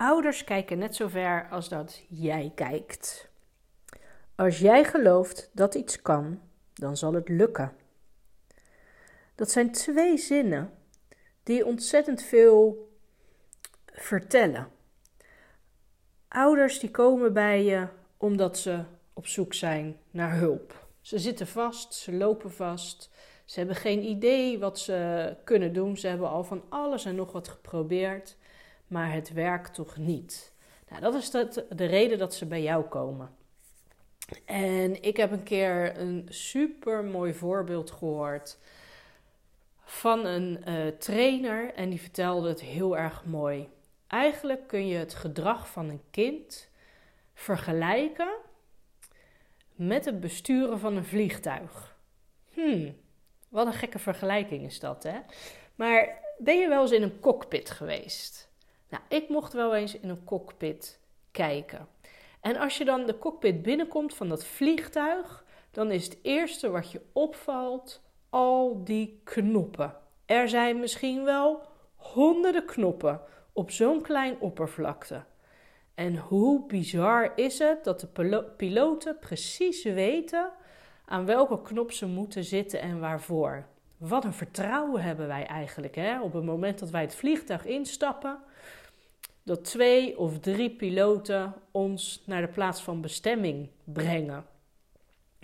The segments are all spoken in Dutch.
Ouders kijken net zo ver als dat jij kijkt. Als jij gelooft dat iets kan, dan zal het lukken. Dat zijn twee zinnen die ontzettend veel vertellen. Ouders die komen bij je omdat ze op zoek zijn naar hulp. Ze zitten vast, ze lopen vast, ze hebben geen idee wat ze kunnen doen. Ze hebben al van alles en nog wat geprobeerd, maar het werkt toch niet. Nou, dat is de, de reden dat ze bij jou komen. En ik heb een keer een super mooi voorbeeld gehoord van een uh, trainer en die vertelde het heel erg mooi. Eigenlijk kun je het gedrag van een kind vergelijken met het besturen van een vliegtuig. Hmm, wat een gekke vergelijking is dat, hè? Maar ben je wel eens in een cockpit geweest? Nou, ik mocht wel eens in een cockpit kijken. En als je dan de cockpit binnenkomt van dat vliegtuig, dan is het eerste wat je opvalt al die knoppen. Er zijn misschien wel honderden knoppen op zo'n klein oppervlakte. En hoe bizar is het dat de piloten precies weten aan welke knop ze moeten zitten en waarvoor. Wat een vertrouwen hebben wij eigenlijk hè? op het moment dat wij het vliegtuig instappen. Dat twee of drie piloten ons naar de plaats van bestemming brengen.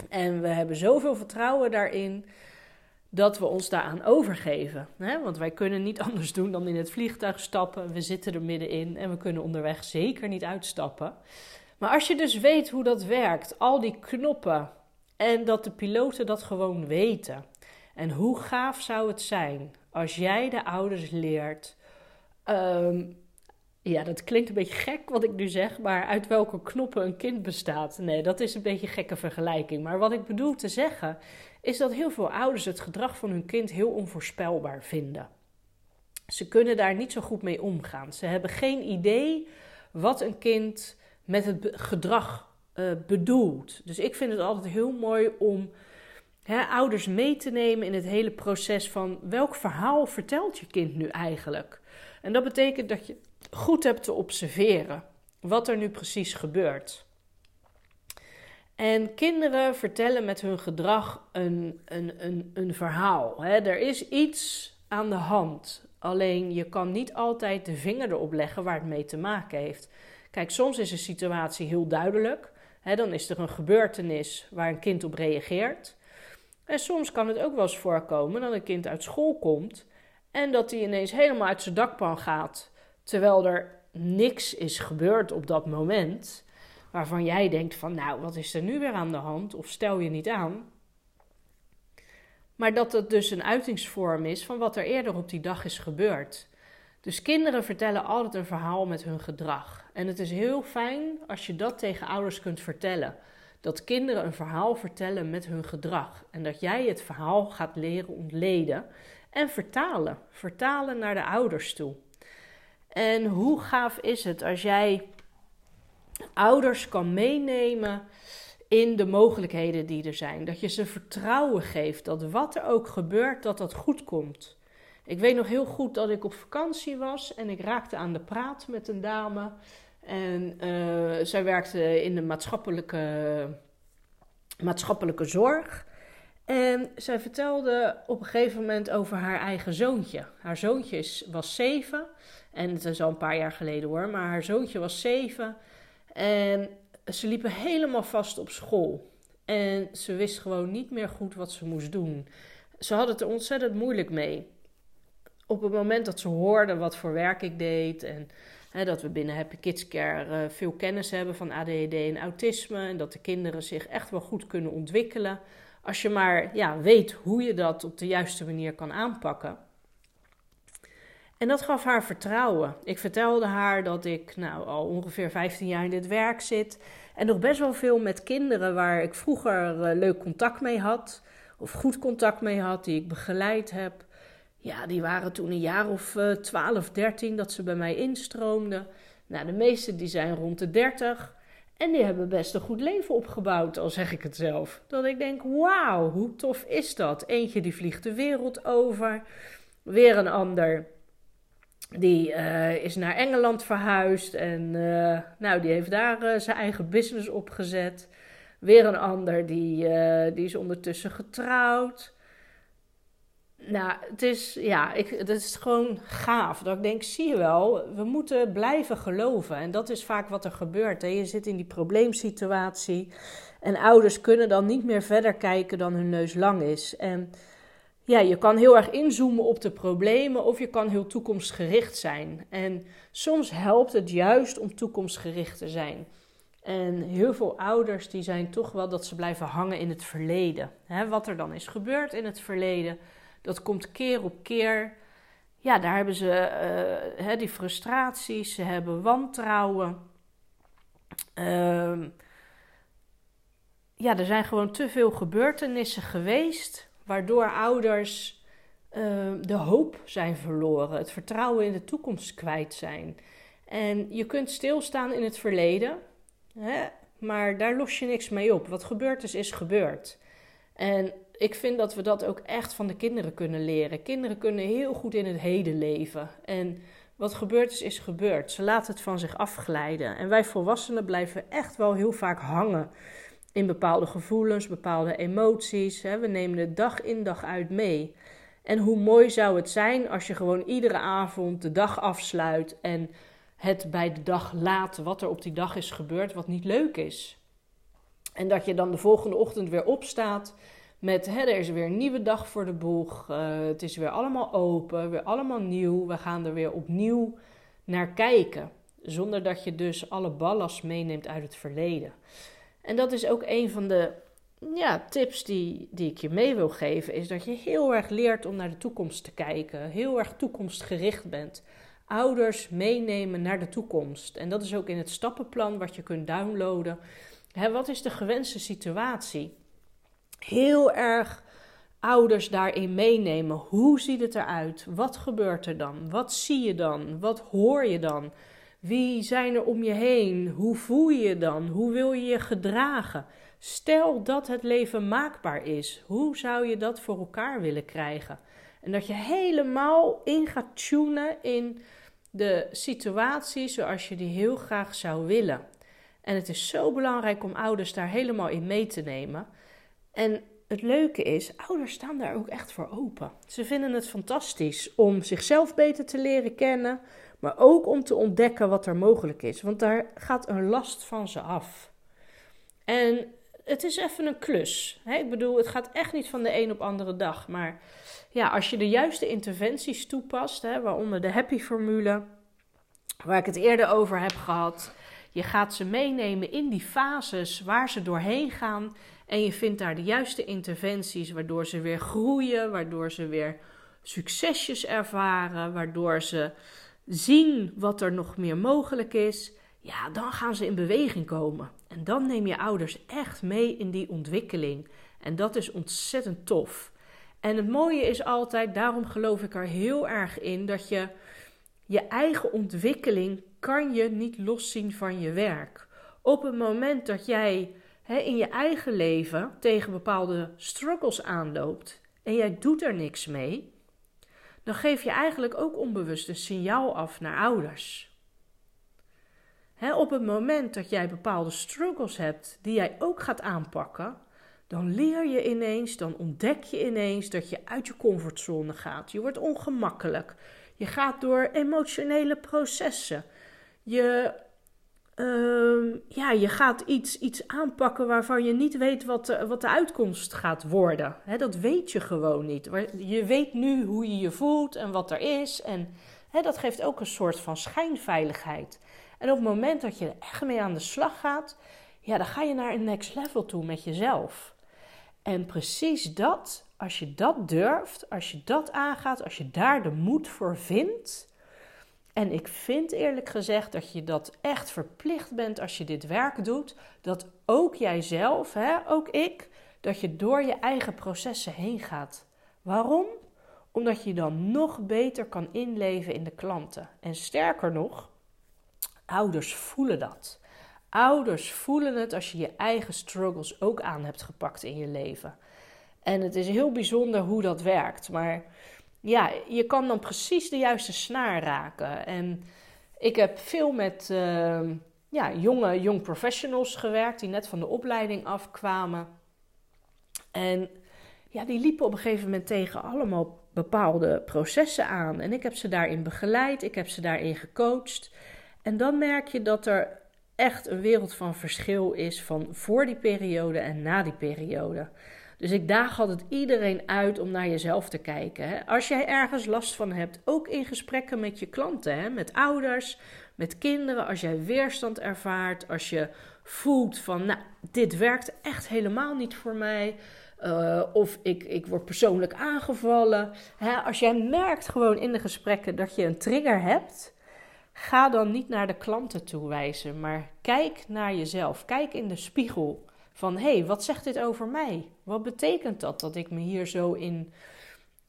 En we hebben zoveel vertrouwen daarin dat we ons daaraan overgeven. Hè? Want wij kunnen niet anders doen dan in het vliegtuig stappen. We zitten er middenin en we kunnen onderweg zeker niet uitstappen. Maar als je dus weet hoe dat werkt, al die knoppen en dat de piloten dat gewoon weten. En hoe gaaf zou het zijn als jij de ouders leert. Ehm, ja, dat klinkt een beetje gek wat ik nu zeg, maar uit welke knoppen een kind bestaat. Nee, dat is een beetje een gekke vergelijking. Maar wat ik bedoel te zeggen is dat heel veel ouders het gedrag van hun kind heel onvoorspelbaar vinden. Ze kunnen daar niet zo goed mee omgaan. Ze hebben geen idee wat een kind met het gedrag uh, bedoelt. Dus ik vind het altijd heel mooi om hè, ouders mee te nemen in het hele proces van welk verhaal vertelt je kind nu eigenlijk. En dat betekent dat je goed hebt te observeren wat er nu precies gebeurt. En kinderen vertellen met hun gedrag een, een, een, een verhaal. Hè? Er is iets aan de hand. Alleen je kan niet altijd de vinger erop leggen waar het mee te maken heeft. Kijk, soms is een situatie heel duidelijk. Hè? Dan is er een gebeurtenis waar een kind op reageert. En soms kan het ook wel eens voorkomen dat een kind uit school komt en dat hij ineens helemaal uit zijn dakpan gaat, terwijl er niks is gebeurd op dat moment waarvan jij denkt van nou, wat is er nu weer aan de hand? Of stel je niet aan. Maar dat het dus een uitingsvorm is van wat er eerder op die dag is gebeurd. Dus kinderen vertellen altijd een verhaal met hun gedrag. En het is heel fijn als je dat tegen ouders kunt vertellen. Dat kinderen een verhaal vertellen met hun gedrag. En dat jij het verhaal gaat leren ontleden en vertalen. Vertalen naar de ouders toe. En hoe gaaf is het als jij ouders kan meenemen in de mogelijkheden die er zijn. Dat je ze vertrouwen geeft dat wat er ook gebeurt, dat dat goed komt. Ik weet nog heel goed dat ik op vakantie was en ik raakte aan de praat met een dame. En uh, zij werkte in de maatschappelijke, maatschappelijke zorg. En zij vertelde op een gegeven moment over haar eigen zoontje. Haar zoontje was zeven. En het is al een paar jaar geleden hoor. Maar haar zoontje was zeven. En ze liepen helemaal vast op school. En ze wist gewoon niet meer goed wat ze moest doen. Ze had het er ontzettend moeilijk mee. Op het moment dat ze hoorde wat voor werk ik deed en hè, dat we binnen Happy Kids Care uh, veel kennis hebben van ADHD en autisme en dat de kinderen zich echt wel goed kunnen ontwikkelen. Als je maar ja, weet hoe je dat op de juiste manier kan aanpakken. En dat gaf haar vertrouwen. Ik vertelde haar dat ik nou, al ongeveer 15 jaar in dit werk zit. En nog best wel veel met kinderen waar ik vroeger uh, leuk contact mee had. Of goed contact mee had, die ik begeleid heb. Ja, die waren toen een jaar of uh, 12, 13 dat ze bij mij instroomden. Nou, de meeste die zijn rond de 30. En die hebben best een goed leven opgebouwd, al zeg ik het zelf. Dat ik denk, wauw, hoe tof is dat? Eentje die vliegt de wereld over. Weer een ander die uh, is naar Engeland verhuisd en uh, nou, die heeft daar uh, zijn eigen business opgezet. Weer een ander die, die is ondertussen getrouwd. Nou, het is, ja, ik, het is gewoon gaaf. Dat ik denk, zie je wel, we moeten blijven geloven. En dat is vaak wat er gebeurt. Hè? Je zit in die probleemsituatie. En ouders kunnen dan niet meer verder kijken dan hun neus lang is. En ja, je kan heel erg inzoomen op de problemen of je kan heel toekomstgericht zijn. En soms helpt het juist om toekomstgericht te zijn. En heel veel ouders die zijn toch wel dat ze blijven hangen in het verleden. wat er dan is gebeurd in het verleden, dat komt keer op keer. Ja, daar hebben ze uh, die frustraties, ze hebben wantrouwen. Uh, ja, er zijn gewoon te veel gebeurtenissen geweest waardoor ouders uh, de hoop zijn verloren, het vertrouwen in de toekomst kwijt zijn. En je kunt stilstaan in het verleden, hè, maar daar los je niks mee op. Wat gebeurd is, is gebeurd. En ik vind dat we dat ook echt van de kinderen kunnen leren. Kinderen kunnen heel goed in het heden leven. En wat gebeurd is, is gebeurd. Ze laten het van zich afglijden. En wij volwassenen blijven echt wel heel vaak hangen in bepaalde gevoelens, bepaalde emoties. Hè. We nemen het dag in dag uit mee. En hoe mooi zou het zijn als je gewoon iedere avond de dag afsluit en het bij de dag laat wat er op die dag is gebeurd, wat niet leuk is. En dat je dan de volgende ochtend weer opstaat met hè, er is weer een nieuwe dag voor de boeg. Uh, het is weer allemaal open, weer allemaal nieuw. We gaan er weer opnieuw naar kijken. Zonder dat je dus alle ballast meeneemt uit het verleden. En dat is ook een van de ja, tips die, die ik je mee wil geven. Is dat je heel erg leert om naar de toekomst te kijken. Heel erg toekomstgericht bent. Ouders meenemen naar de toekomst. En dat is ook in het stappenplan wat je kunt downloaden. Wat is de gewenste situatie? Heel erg ouders daarin meenemen. Hoe ziet het eruit? Wat gebeurt er dan? Wat zie je dan? Wat hoor je dan? Wie zijn er om je heen? Hoe voel je je dan? Hoe wil je je gedragen? Stel dat het leven maakbaar is. Hoe zou je dat voor elkaar willen krijgen? En dat je helemaal in gaat tunen in de situatie zoals je die heel graag zou willen. En het is zo belangrijk om ouders daar helemaal in mee te nemen. En het leuke is, ouders staan daar ook echt voor open. Ze vinden het fantastisch om zichzelf beter te leren kennen, maar ook om te ontdekken wat er mogelijk is. Want daar gaat een last van ze af. En het is even een klus. Hè? Ik bedoel, het gaat echt niet van de een op andere dag. Maar ja, als je de juiste interventies toepast, hè, waaronder de happy-formule, waar ik het eerder over heb gehad. Je gaat ze meenemen in die fases waar ze doorheen gaan. En je vindt daar de juiste interventies, waardoor ze weer groeien, waardoor ze weer succesjes ervaren, waardoor ze zien wat er nog meer mogelijk is, ja, dan gaan ze in beweging komen. En dan neem je ouders echt mee in die ontwikkeling. En dat is ontzettend tof. En het mooie is altijd, daarom geloof ik er heel erg in, dat je je eigen ontwikkeling kan je niet loszien van je werk. Op het moment dat jij in je eigen leven tegen bepaalde struggles aanloopt en jij doet er niks mee, dan geef je eigenlijk ook onbewust een signaal af naar ouders. op het moment dat jij bepaalde struggles hebt die jij ook gaat aanpakken, dan leer je ineens, dan ontdek je ineens dat je uit je comfortzone gaat. Je wordt ongemakkelijk. Je gaat door emotionele processen. Je Ehm, ja, je gaat iets, iets aanpakken waarvan je niet weet wat de, wat de uitkomst gaat worden. dat weet je gewoon niet. Je weet nu hoe je je voelt en wat er is. En dat geeft ook een soort van schijnveiligheid. En op het moment dat je er echt mee aan de slag gaat, ja, dan ga je naar een next level toe met jezelf. En precies dat, als je dat durft, als je dat aangaat, als je daar de moed voor vindt, en ik vind eerlijk gezegd dat je dat echt verplicht bent als je dit werk doet. Dat ook jijzelf, hè, ook ik, dat je door je eigen processen heen gaat. Waarom? Omdat je dan nog beter kan inleven in de klanten. En sterker nog, ouders voelen dat. Ouders voelen het als je je eigen struggles ook aan hebt gepakt in je leven. En het is heel bijzonder hoe dat werkt. Maar ja, je kan dan precies de juiste snaar raken. En ik heb veel met uh, ja, jonge young professionals gewerkt die net van de opleiding afkwamen. En ja, die liepen op een gegeven moment tegen allemaal bepaalde processen aan. En ik heb ze daarin begeleid, ik heb ze daarin gecoacht. En dan merk je dat er echt een wereld van verschil is van voor die periode en na die periode. Dus ik daag altijd iedereen uit om naar jezelf te kijken. Als jij ergens last van hebt, ook in gesprekken met je klanten, met ouders, met kinderen, als jij weerstand ervaart, als je voelt van, nou, dit werkt echt helemaal niet voor mij. Uh, of ik, ik word persoonlijk aangevallen. Als jij merkt gewoon in de gesprekken dat je een trigger hebt, ga dan niet naar de klanten toe wijzen, maar kijk naar jezelf. Kijk in de spiegel van hé, hey, wat zegt dit over mij? Wat betekent dat dat ik me hier zo in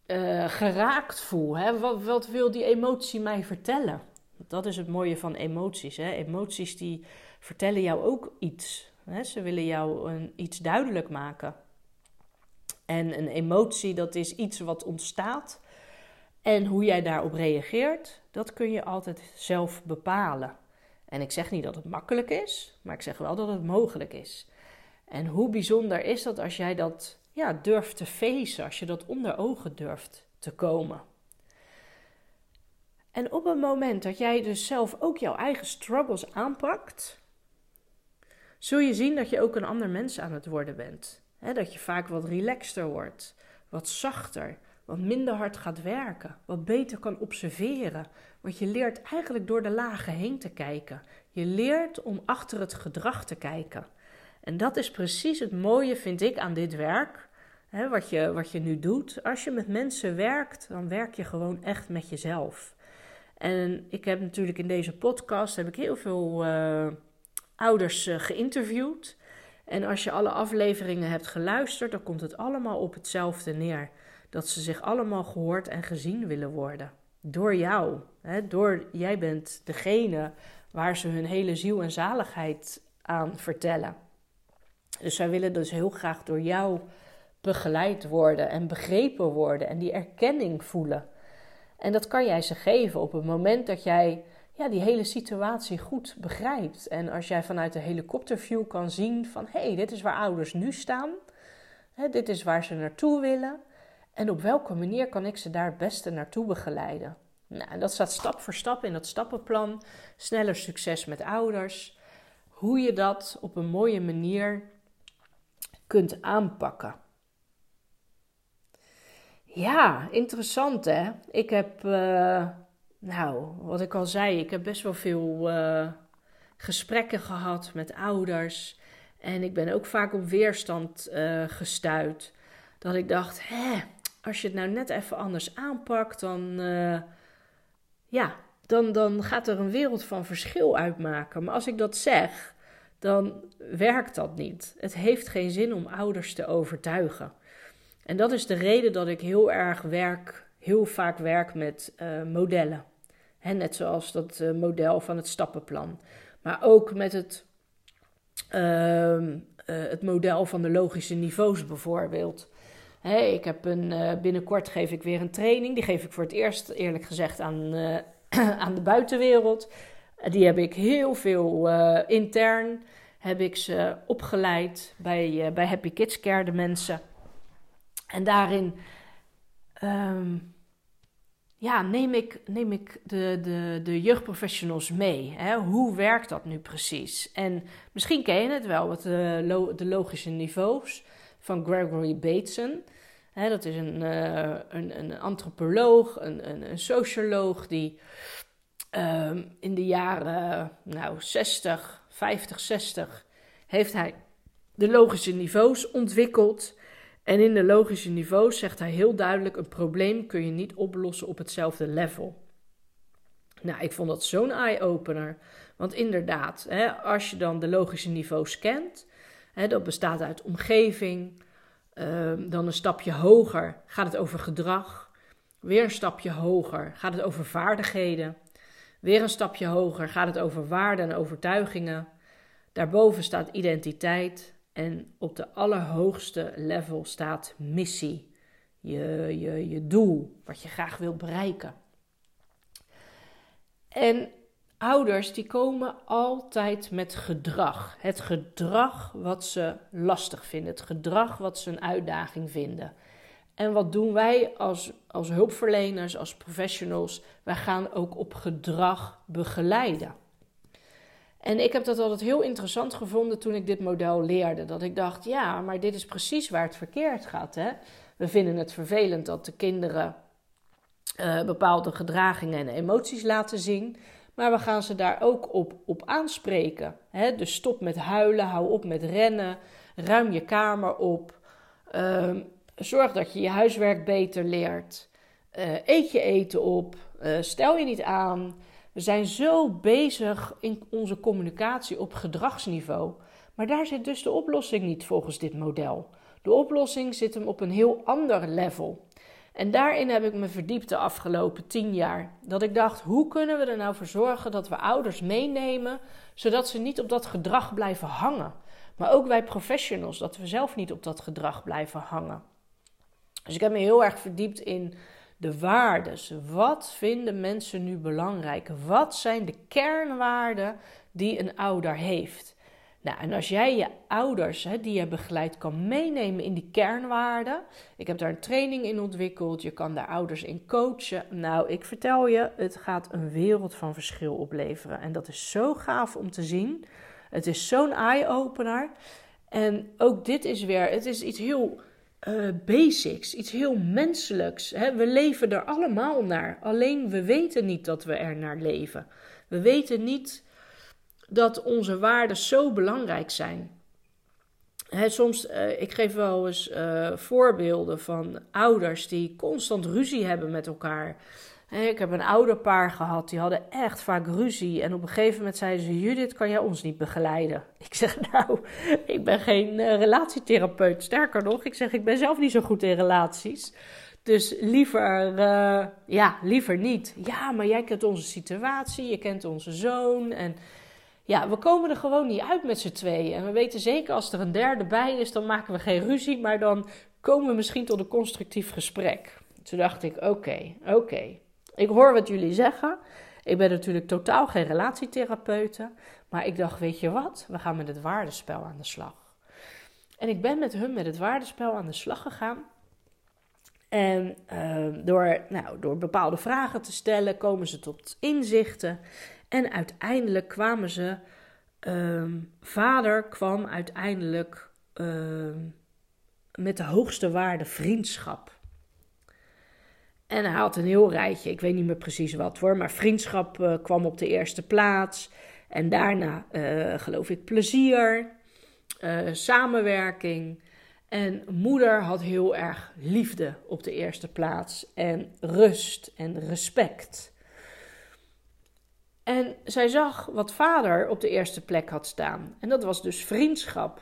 uh, geraakt voel? Hè? Wat, wat wil die emotie mij vertellen? Dat is het mooie van emoties. Hè? Emoties die vertellen jou ook iets. Hè? Ze willen jou een, iets duidelijk maken. En een emotie, dat is iets wat ontstaat. En hoe jij daarop reageert, dat kun je altijd zelf bepalen. En ik zeg niet dat het makkelijk is, maar ik zeg wel dat het mogelijk is. En hoe bijzonder is dat als jij dat ja, durft te facen, als je dat onder ogen durft te komen. En op het moment dat jij dus zelf ook jouw eigen struggles aanpakt, zul je zien dat je ook een ander mens aan het worden bent. dat je vaak wat relaxter wordt, wat zachter, wat minder hard gaat werken, wat beter kan observeren. Want je leert eigenlijk door de lagen heen te kijken. Je leert om achter het gedrag te kijken. En dat is precies het mooie, vind ik, aan dit werk. Wat, je, wat je nu doet. Als je met mensen werkt, dan werk je gewoon echt met jezelf. En ik heb natuurlijk in deze podcast heb ik heel veel uh, ouders uh, geïnterviewd. En als je alle afleveringen hebt geluisterd, dan komt het allemaal op hetzelfde neer. Dat ze zich allemaal gehoord en gezien willen worden. Door jou. Door, jij bent degene waar ze hun hele ziel en zaligheid aan vertellen. Dus zij willen dus heel graag door jou begeleid worden en begrepen worden en die erkenning voelen. En dat kan jij ze geven op het moment dat jij ja, die hele situatie goed begrijpt. En als jij vanuit de helikopterview kan zien van hé, hey, dit is waar ouders nu staan. Hè, dit is waar ze naartoe willen. En op welke manier kan ik ze daar het beste naartoe begeleiden? Nou, dat staat stap voor stap in dat stappenplan. Sneller succes met ouders. Hoe je dat op een mooie manier kunt aanpakken. Ja, interessant hè. Ik heb, uh, nou, wat ik al zei, ik heb best wel veel uh, gesprekken gehad met ouders. En ik ben ook vaak op weerstand uh, gestuurd. Dat ik dacht, hè, als je het nou net even anders aanpakt, dan, ja, dan, dan gaat er een wereld van verschil uitmaken. Maar als ik dat zeg, dan werkt dat niet. Het heeft geen zin om ouders te overtuigen. En dat is de reden dat ik heel erg werk, heel vaak werk met uh, modellen. Net zoals dat uh, model van het stappenplan. Maar ook met het, uh, het model van de logische niveaus bijvoorbeeld. Ik heb een, binnenkort geef ik weer een training. Die geef ik voor het eerst, eerlijk gezegd, aan, aan de buitenwereld. Die heb ik heel veel uh, intern heb ik ze opgeleid bij, uh, bij Happy Kids Care, de mensen. En daarin um, ja, neem ik, neem ik de, de, de jeugdprofessionals mee. Hè? Hoe werkt dat nu precies? En misschien ken je het wel, wat de, lo de logische niveaus van Gregory Bateson. Hè, dat is een, uh, een, een antropoloog, een, een, een socioloog die Ehm, in de jaren nou, 60, 50, 60 heeft hij de logische niveaus ontwikkeld. En in de logische niveaus zegt hij heel duidelijk: een probleem kun je niet oplossen op hetzelfde level. Nou, ik vond dat zo'n eye-opener. Want inderdaad, hè, als je dan de logische niveaus kent, hè, dat bestaat uit omgeving, ehm, dan een stapje hoger gaat het over gedrag, weer een stapje hoger gaat het over vaardigheden. Weer een stapje hoger gaat het over waarden en overtuigingen. Daarboven staat identiteit en op de allerhoogste level staat missie. je, je, je doel, wat je graag wilt bereiken. En ouders die komen altijd met gedrag. Het gedrag wat ze lastig vinden, het gedrag wat ze een uitdaging vinden. En wat doen wij als, als hulpverleners, als professionals? Wij gaan ook op gedrag begeleiden. En ik heb dat altijd heel interessant gevonden toen ik dit model leerde. Dat ik dacht, ja, maar dit is precies waar het verkeerd gaat. Hè? We vinden het vervelend dat de kinderen uh, bepaalde gedragingen en emoties laten zien. Maar we gaan ze daar ook op, op aanspreken. Hè? Dus stop met huilen, hou op met rennen, ruim je kamer op. Uh, zorg dat je je huiswerk beter leert. Uh, eet je eten op. Uh, stel je niet aan. We zijn zo bezig in onze communicatie op gedragsniveau. Maar daar zit dus de oplossing niet volgens dit model. De oplossing zit hem op een heel ander level. En daarin heb ik me verdiept de afgelopen tien jaar. Dat ik dacht, hoe kunnen we er nou voor zorgen dat we ouders meenemen, zodat ze niet op dat gedrag blijven hangen. Maar ook wij professionals, dat we zelf niet op dat gedrag blijven hangen. Dus ik heb me heel erg verdiept in de waardes. Wat vinden mensen nu belangrijk? Wat zijn de kernwaarden die een ouder heeft? Nou, en als jij je ouders hè, die je begeleidt kan meenemen in die kernwaarden. Ik heb daar een training in ontwikkeld. Je kan daar ouders in coachen. Nou, ik vertel je, het gaat een wereld van verschil opleveren. En dat is zo gaaf om te zien. Het is zo'n eye-opener. En ook dit is weer, het is iets heel uh, basics, iets heel menselijks. Hè? We leven er allemaal naar. Alleen we weten niet dat we er naar leven. We weten niet dat onze waarden zo belangrijk zijn. Hè, soms, uh, ik geef wel eens uh, voorbeelden van ouders die constant ruzie hebben met elkaar. Ik heb een ouderpaar gehad, die hadden echt vaak ruzie. En op een gegeven moment zeiden ze: Judith, kan jij ons niet begeleiden? Ik zeg: Nou, ik ben geen uh, relatietherapeut. Sterker nog, ik zeg: Ik ben zelf niet zo goed in relaties. Dus liever, uh, ja, liever niet. Ja, maar jij kent onze situatie, je kent onze zoon. En ja, we komen er gewoon niet uit met z'n tweeën. En we weten zeker als er een derde bij is, dan maken we geen ruzie, maar dan komen we misschien tot een constructief gesprek. Toen dacht ik: Oké, oké. Ik hoor wat jullie zeggen. Ik ben natuurlijk totaal geen relatietherapeute. Maar ik dacht, weet je wat? We gaan met het waardespel aan de slag. En ik ben met hun met het waardespel aan de slag gegaan. En uh, door, nou, door bepaalde vragen te stellen, komen ze tot inzichten. En uiteindelijk kwamen ze. Uh, vader kwam uiteindelijk uh, met de hoogste waarde vriendschap. En hij had een heel rijtje, ik weet niet meer precies wat hoor, maar vriendschap uh, kwam op de eerste plaats. En daarna uh, geloof ik plezier, uh, samenwerking. En moeder had heel erg liefde op de eerste plaats en rust en respect. En zij zag wat vader op de eerste plek had staan. En dat was dus vriendschap.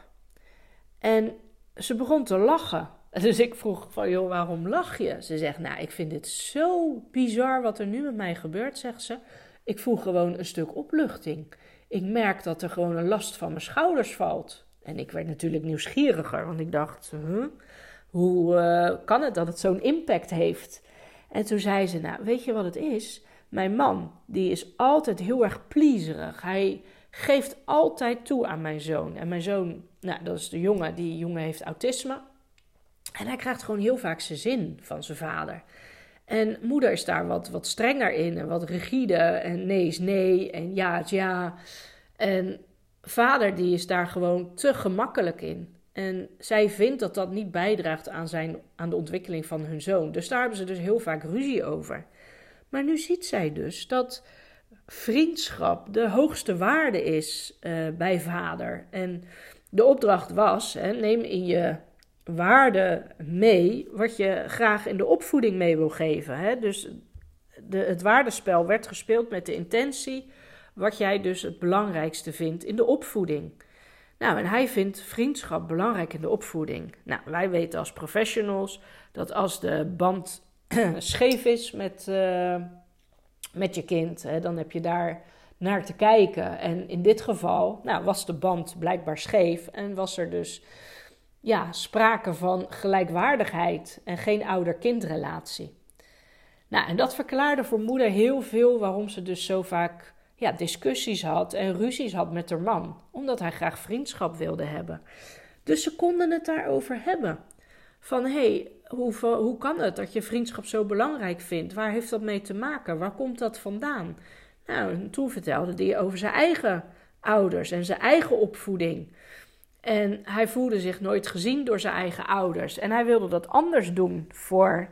En ze begon te lachen. Dus ik vroeg van, joh, waarom lach je? Ze zegt, nou, ik vind dit zo bizar wat er nu met mij gebeurt, zegt ze. Ik voel gewoon een stuk opluchting. Ik merk dat er gewoon een last van mijn schouders valt. En ik werd natuurlijk nieuwsgieriger, want ik dacht, huh? hoe uh, kan het dat het zo'n impact heeft? En toen zei ze, nou, weet je wat het is? Mijn man, die is altijd heel erg plezierig. Hij geeft altijd toe aan mijn zoon. En mijn zoon, nou, dat is de jongen, die jongen heeft autisme. En hij krijgt gewoon heel vaak zijn zin van zijn vader. En moeder is daar wat, wat strenger in en wat rigide. En nee is nee en ja is ja. En vader die is daar gewoon te gemakkelijk in. En zij vindt dat dat niet bijdraagt aan, zijn, aan de ontwikkeling van hun zoon. Dus daar hebben ze dus heel vaak ruzie over. Maar nu ziet zij dus dat vriendschap de hoogste waarde is uh, bij vader. En de opdracht was: hè, neem in je waarde mee wat je graag in de opvoeding mee wil geven. Hè? Dus de, het waardespel werd gespeeld met de intentie wat jij dus het belangrijkste vindt in de opvoeding. Nou, en hij vindt vriendschap belangrijk in de opvoeding. Nou, wij weten als professionals dat als de band scheef is met, uh, met je kind, hè, dan heb je daar naar te kijken. En in dit geval nou, was de band blijkbaar scheef en was er dus ja, sprake van gelijkwaardigheid en geen ouder-kindrelatie. Nou, en dat verklaarde voor moeder heel veel waarom ze dus zo vaak ja, discussies had en ruzies had met haar man, omdat hij graag vriendschap wilde hebben. Dus ze konden het daarover hebben. Van hé, hey, hoe, hoe kan het dat je vriendschap zo belangrijk vindt? Waar heeft dat mee te maken? Waar komt dat vandaan? Nou, toen vertelde hij over zijn eigen ouders en zijn eigen opvoeding. En hij voelde zich nooit gezien door zijn eigen ouders. En hij wilde dat anders doen voor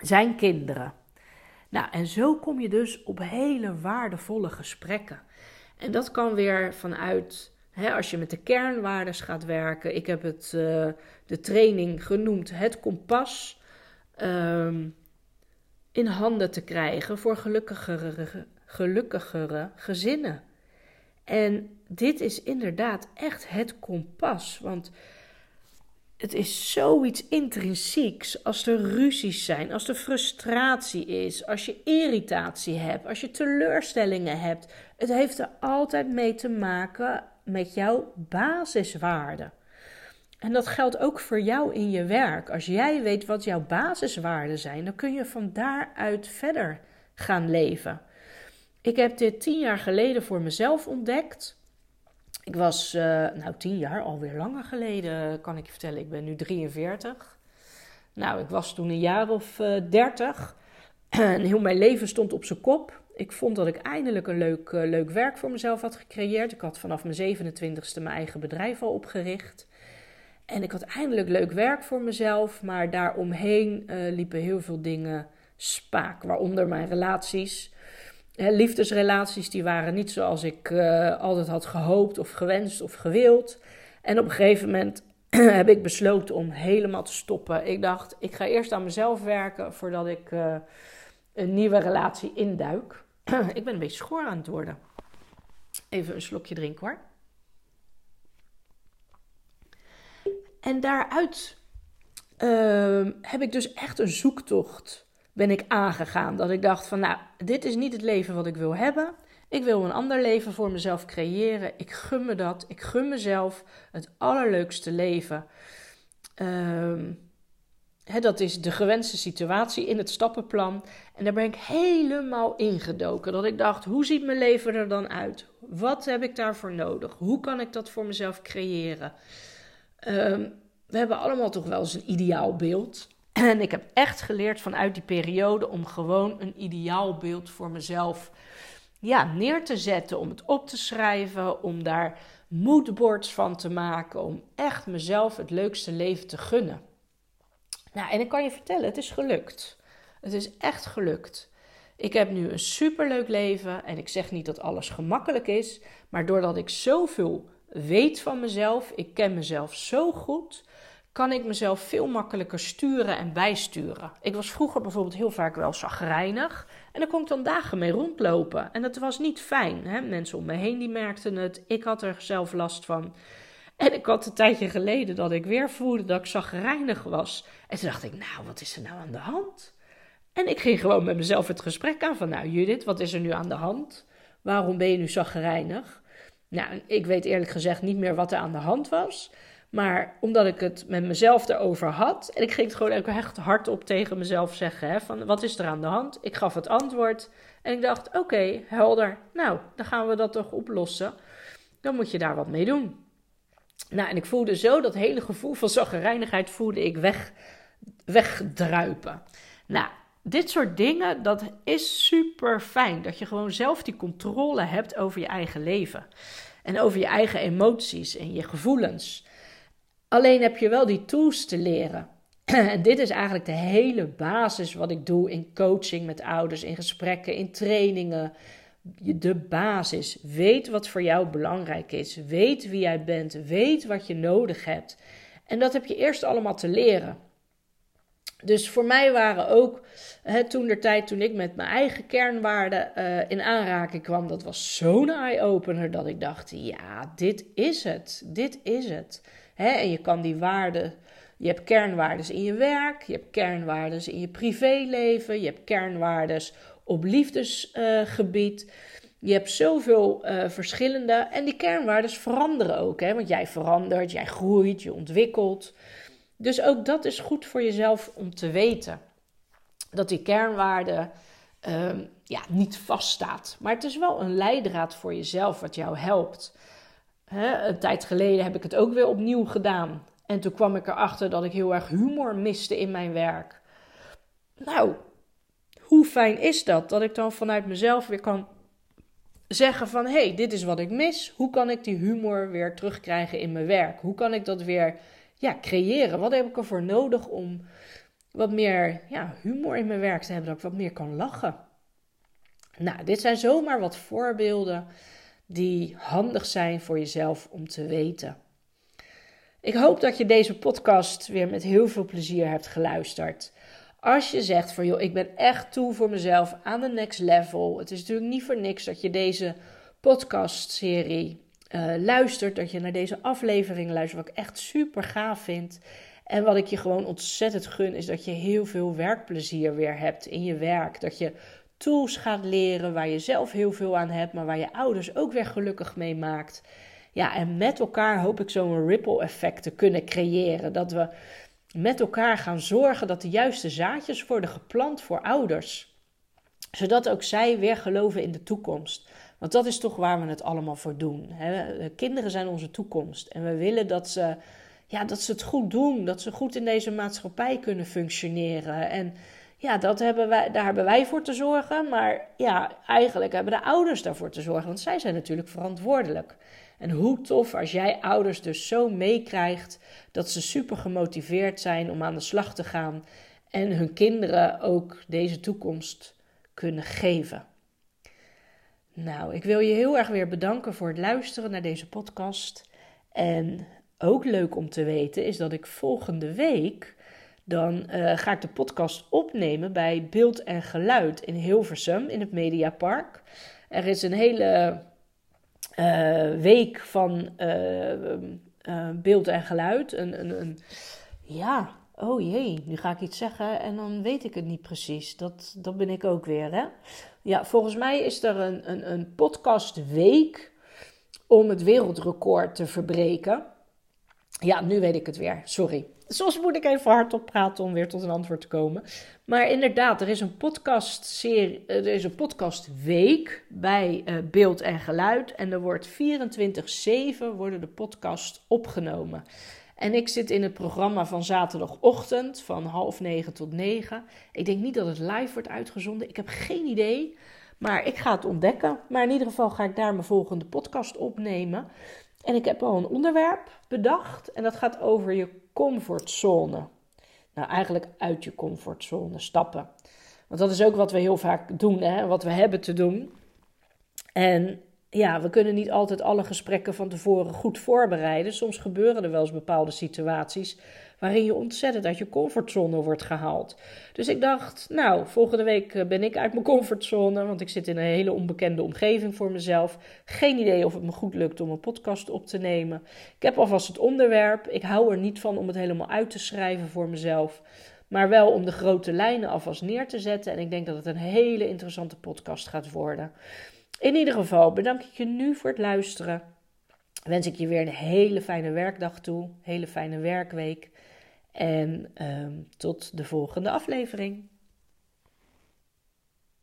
zijn kinderen. Nou, en zo kom je dus op hele waardevolle gesprekken. En dat kan weer vanuit, hè, als je met de kernwaardes gaat werken. Ik heb het, uh, de training genoemd, het kompas. Um, in handen te krijgen voor gelukkigere, gelukkigere gezinnen. En dit is inderdaad echt het kompas. Want het is zoiets intrinsieks als er ruzies zijn, als er frustratie is, als je irritatie hebt, als je teleurstellingen hebt. Het heeft er altijd mee te maken met jouw basiswaarden. En dat geldt ook voor jou in je werk. Als jij weet wat jouw basiswaarden zijn, dan kun je van daaruit verder gaan leven. Ik heb dit tien jaar geleden voor mezelf ontdekt. Ik was, uh, nou tien jaar, alweer langer geleden kan ik je vertellen. Ik ben nu 43. Nou, ik was toen een jaar of uh, eh, 30. en heel mijn leven stond op zijn kop. Ik vond dat ik eindelijk een leuk, uh, leuk werk voor mezelf had gecreëerd. Ik had vanaf mijn 27ste mijn eigen bedrijf al opgericht. En ik had eindelijk leuk werk voor mezelf. Maar daaromheen liepen heel veel dingen spaak. Waaronder mijn relaties liefdesrelaties die waren niet zoals ik uh, altijd had gehoopt of gewenst of gewild. En op een gegeven moment heb ik besloten om helemaal te stoppen. Ik dacht, ik ga eerst aan mezelf werken voordat ik uh, een nieuwe relatie induik. ik ben een beetje schoor aan het worden. Even een slokje drinken hoor. En daaruit uh, heb ik dus echt een zoektocht ben ik aangegaan. Dat ik dacht van nou, dit is niet het leven wat ik wil hebben. Ik wil een ander leven voor mezelf creëren. Ik gun me dat. Ik gun mezelf het allerleukste leven. Uh, dat is de gewenste situatie in het stappenplan. En daar ben ik helemaal ingedoken. Dat ik dacht, hoe ziet mijn leven er dan uit? Wat heb ik daarvoor nodig? Hoe kan ik dat voor mezelf creëren? Um, we hebben allemaal toch wel eens een ideaal beeld. En ik heb echt geleerd vanuit die periode om gewoon een ideaalbeeld voor mezelf ja, neer te zetten, om het op te schrijven, om daar moodboards van te maken, om echt mezelf het leukste leven te gunnen. Nou, en ik kan je vertellen, het is gelukt. Het is echt gelukt. Ik heb nu een superleuk leven en ik zeg niet dat alles gemakkelijk is, maar doordat ik zoveel weet van mezelf, ik ken mezelf zo goed, kan ik mezelf veel makkelijker sturen en bijsturen. Ik was vroeger bijvoorbeeld heel vaak wel zagrijnig. En daar kon ik dan dagen mee rondlopen. En dat was niet fijn. Hè? Mensen om me heen die merkten het. Ik had er zelf last van. En ik had een tijdje geleden dat ik weer voelde dat ik zagrijnig was. En toen dacht ik, nou, wat is er nou aan de hand? En ik ging gewoon met mezelf het gesprek aan van, nou Judith, wat is er nu aan de hand? Waarom ben je nu zagrijnig? Nou, ik weet eerlijk gezegd niet meer wat er aan de hand was. Maar omdat ik het met mezelf erover had. En ik ging het gewoon echt hardop tegen mezelf zeggen. Hè, van wat is er aan de hand? Ik gaf het antwoord. En ik dacht, oké, helder. Nou, dan gaan we dat toch oplossen. Dan moet je daar wat mee doen. Nou, en ik voelde zo dat hele gevoel van zaggerijnigheid voelde ik weg, wegdruipen. Nou, dit soort dingen, dat is super fijn. Dat je gewoon zelf die controle hebt over je eigen leven. En over je eigen emoties en je gevoelens. Alleen heb je wel die tools te leren. En dit is eigenlijk de hele basis wat ik doe in coaching met ouders, in gesprekken, in trainingen. De basis. Weet wat voor jou belangrijk is. Weet wie jij bent. Weet wat je nodig hebt. En dat heb je eerst allemaal te leren. Dus voor mij waren ook hè, toen de tijd toen ik met mijn eigen kernwaarden uh, in aanraking kwam, dat was zo'n eye-opener dat ik dacht: ja, dit is het. Dit is het. En je kan die waarden, je hebt kernwaardes in je werk, je hebt kernwaardes in je privéleven, je hebt kernwaardes op liefdesgebied. Je hebt zoveel uh, verschillende en die kernwaarden veranderen ook. Hè? Want jij verandert, jij groeit, je ontwikkelt. Dus ook dat is goed voor jezelf om te weten. Dat die kernwaarde uh, ja, niet vaststaat. Maar het is wel een leidraad voor jezelf wat jou helpt. Hè? Een tijd geleden heb ik het ook weer opnieuw gedaan. En toen kwam ik erachter dat ik heel erg humor miste in mijn werk. Nou, hoe fijn is dat? Dat ik dan vanuit mezelf weer kan zeggen van... hé, hey, dit is wat ik mis. Hoe kan ik die humor weer terugkrijgen in mijn werk? Hoe kan ik dat weer ja, creëren? Wat heb ik ervoor nodig om wat meer ja, humor in mijn werk te hebben? Dat ik wat meer kan lachen. Nou, dit zijn zomaar wat voorbeelden die handig zijn voor jezelf om te weten. Ik hoop dat je deze podcast weer met heel veel plezier hebt geluisterd. Als je zegt van joh, ik ben echt toe voor mezelf aan de next level. Het is natuurlijk niet voor niks dat je deze podcastserie uh, luistert, dat je naar deze aflevering luistert, wat ik echt super gaaf vind. En wat ik je gewoon ontzettend gun, is dat je heel veel werkplezier weer hebt in je werk. Dat je tools gaat leren waar je zelf heel veel aan hebt, maar waar je ouders ook weer gelukkig mee maakt. Ja, en met elkaar hoop ik zo'n ripple effect te kunnen creëren. Dat we met elkaar gaan zorgen dat de juiste zaadjes worden geplant voor ouders. Zodat ook zij weer geloven in de toekomst. Want dat is toch waar we het allemaal voor doen. Kinderen zijn onze toekomst. En we willen dat ze, ja, dat ze het goed doen. Dat ze goed in deze maatschappij kunnen functioneren. En ja, dat hebben wij, daar hebben wij voor te zorgen. Maar ja, eigenlijk hebben de ouders daarvoor te zorgen. Want zij zijn natuurlijk verantwoordelijk. En hoe tof als jij ouders dus zo meekrijgt dat ze super gemotiveerd zijn om aan de slag te gaan en hun kinderen ook deze toekomst kunnen geven. Nou, ik wil je heel erg weer bedanken voor het luisteren naar deze podcast. En ook leuk om te weten is dat ik volgende week dan uh, ga ik de podcast opnemen bij Beeld en Geluid in Hilversum in het Mediapark. Er is een hele uh, week van uh, beeld en geluid. Een, een, een, ja, oh jee, nu ga ik iets zeggen en dan weet ik het niet precies. Dat, dat ben ik ook weer, hè? Ja, volgens mij is er een, een, een podcastweek om het wereldrecord te verbreken. Ja, nu weet ik het weer. Sorry. Soms moet ik even hardop praten om weer tot een antwoord te komen. Maar inderdaad, er is een podcastserie, eh, er is een podcastweek bij uh, Beeld en Geluid. En er wordt 24-7 worden de podcast opgenomen. En ik zit in het programma van zaterdagochtend van half negen tot negen. Ik denk niet dat het live wordt uitgezonden. Ik heb geen idee. Maar ik ga het ontdekken. Maar in ieder geval ga ik daar mijn volgende podcast opnemen. En ik heb al een onderwerp bedacht. En dat gaat over je comfortzone. Nou, eigenlijk uit je comfortzone stappen. Want dat is ook wat we heel vaak doen, hè? wat we hebben te doen. En ja, we kunnen niet altijd alle gesprekken van tevoren goed voorbereiden. Soms gebeuren er wel eens bepaalde situaties waarin je ontzettend uit je comfortzone wordt gehaald. Dus ik dacht, nou, volgende week eh, ben ik uit mijn comfortzone, want ik zit in een hele onbekende omgeving voor mezelf. Geen idee of het me goed lukt om een podcast op te nemen. Ik heb alvast het onderwerp. Ik hou er niet van om het helemaal uit te schrijven voor mezelf. Maar wel om de grote lijnen alvast neer te zetten. En ik denk dat het een hele interessante podcast gaat worden. In ieder geval bedank ik je nu voor het luisteren. Wens ik je weer een hele fijne werkdag toe, hele fijne werkweek. En um, tot de volgende aflevering.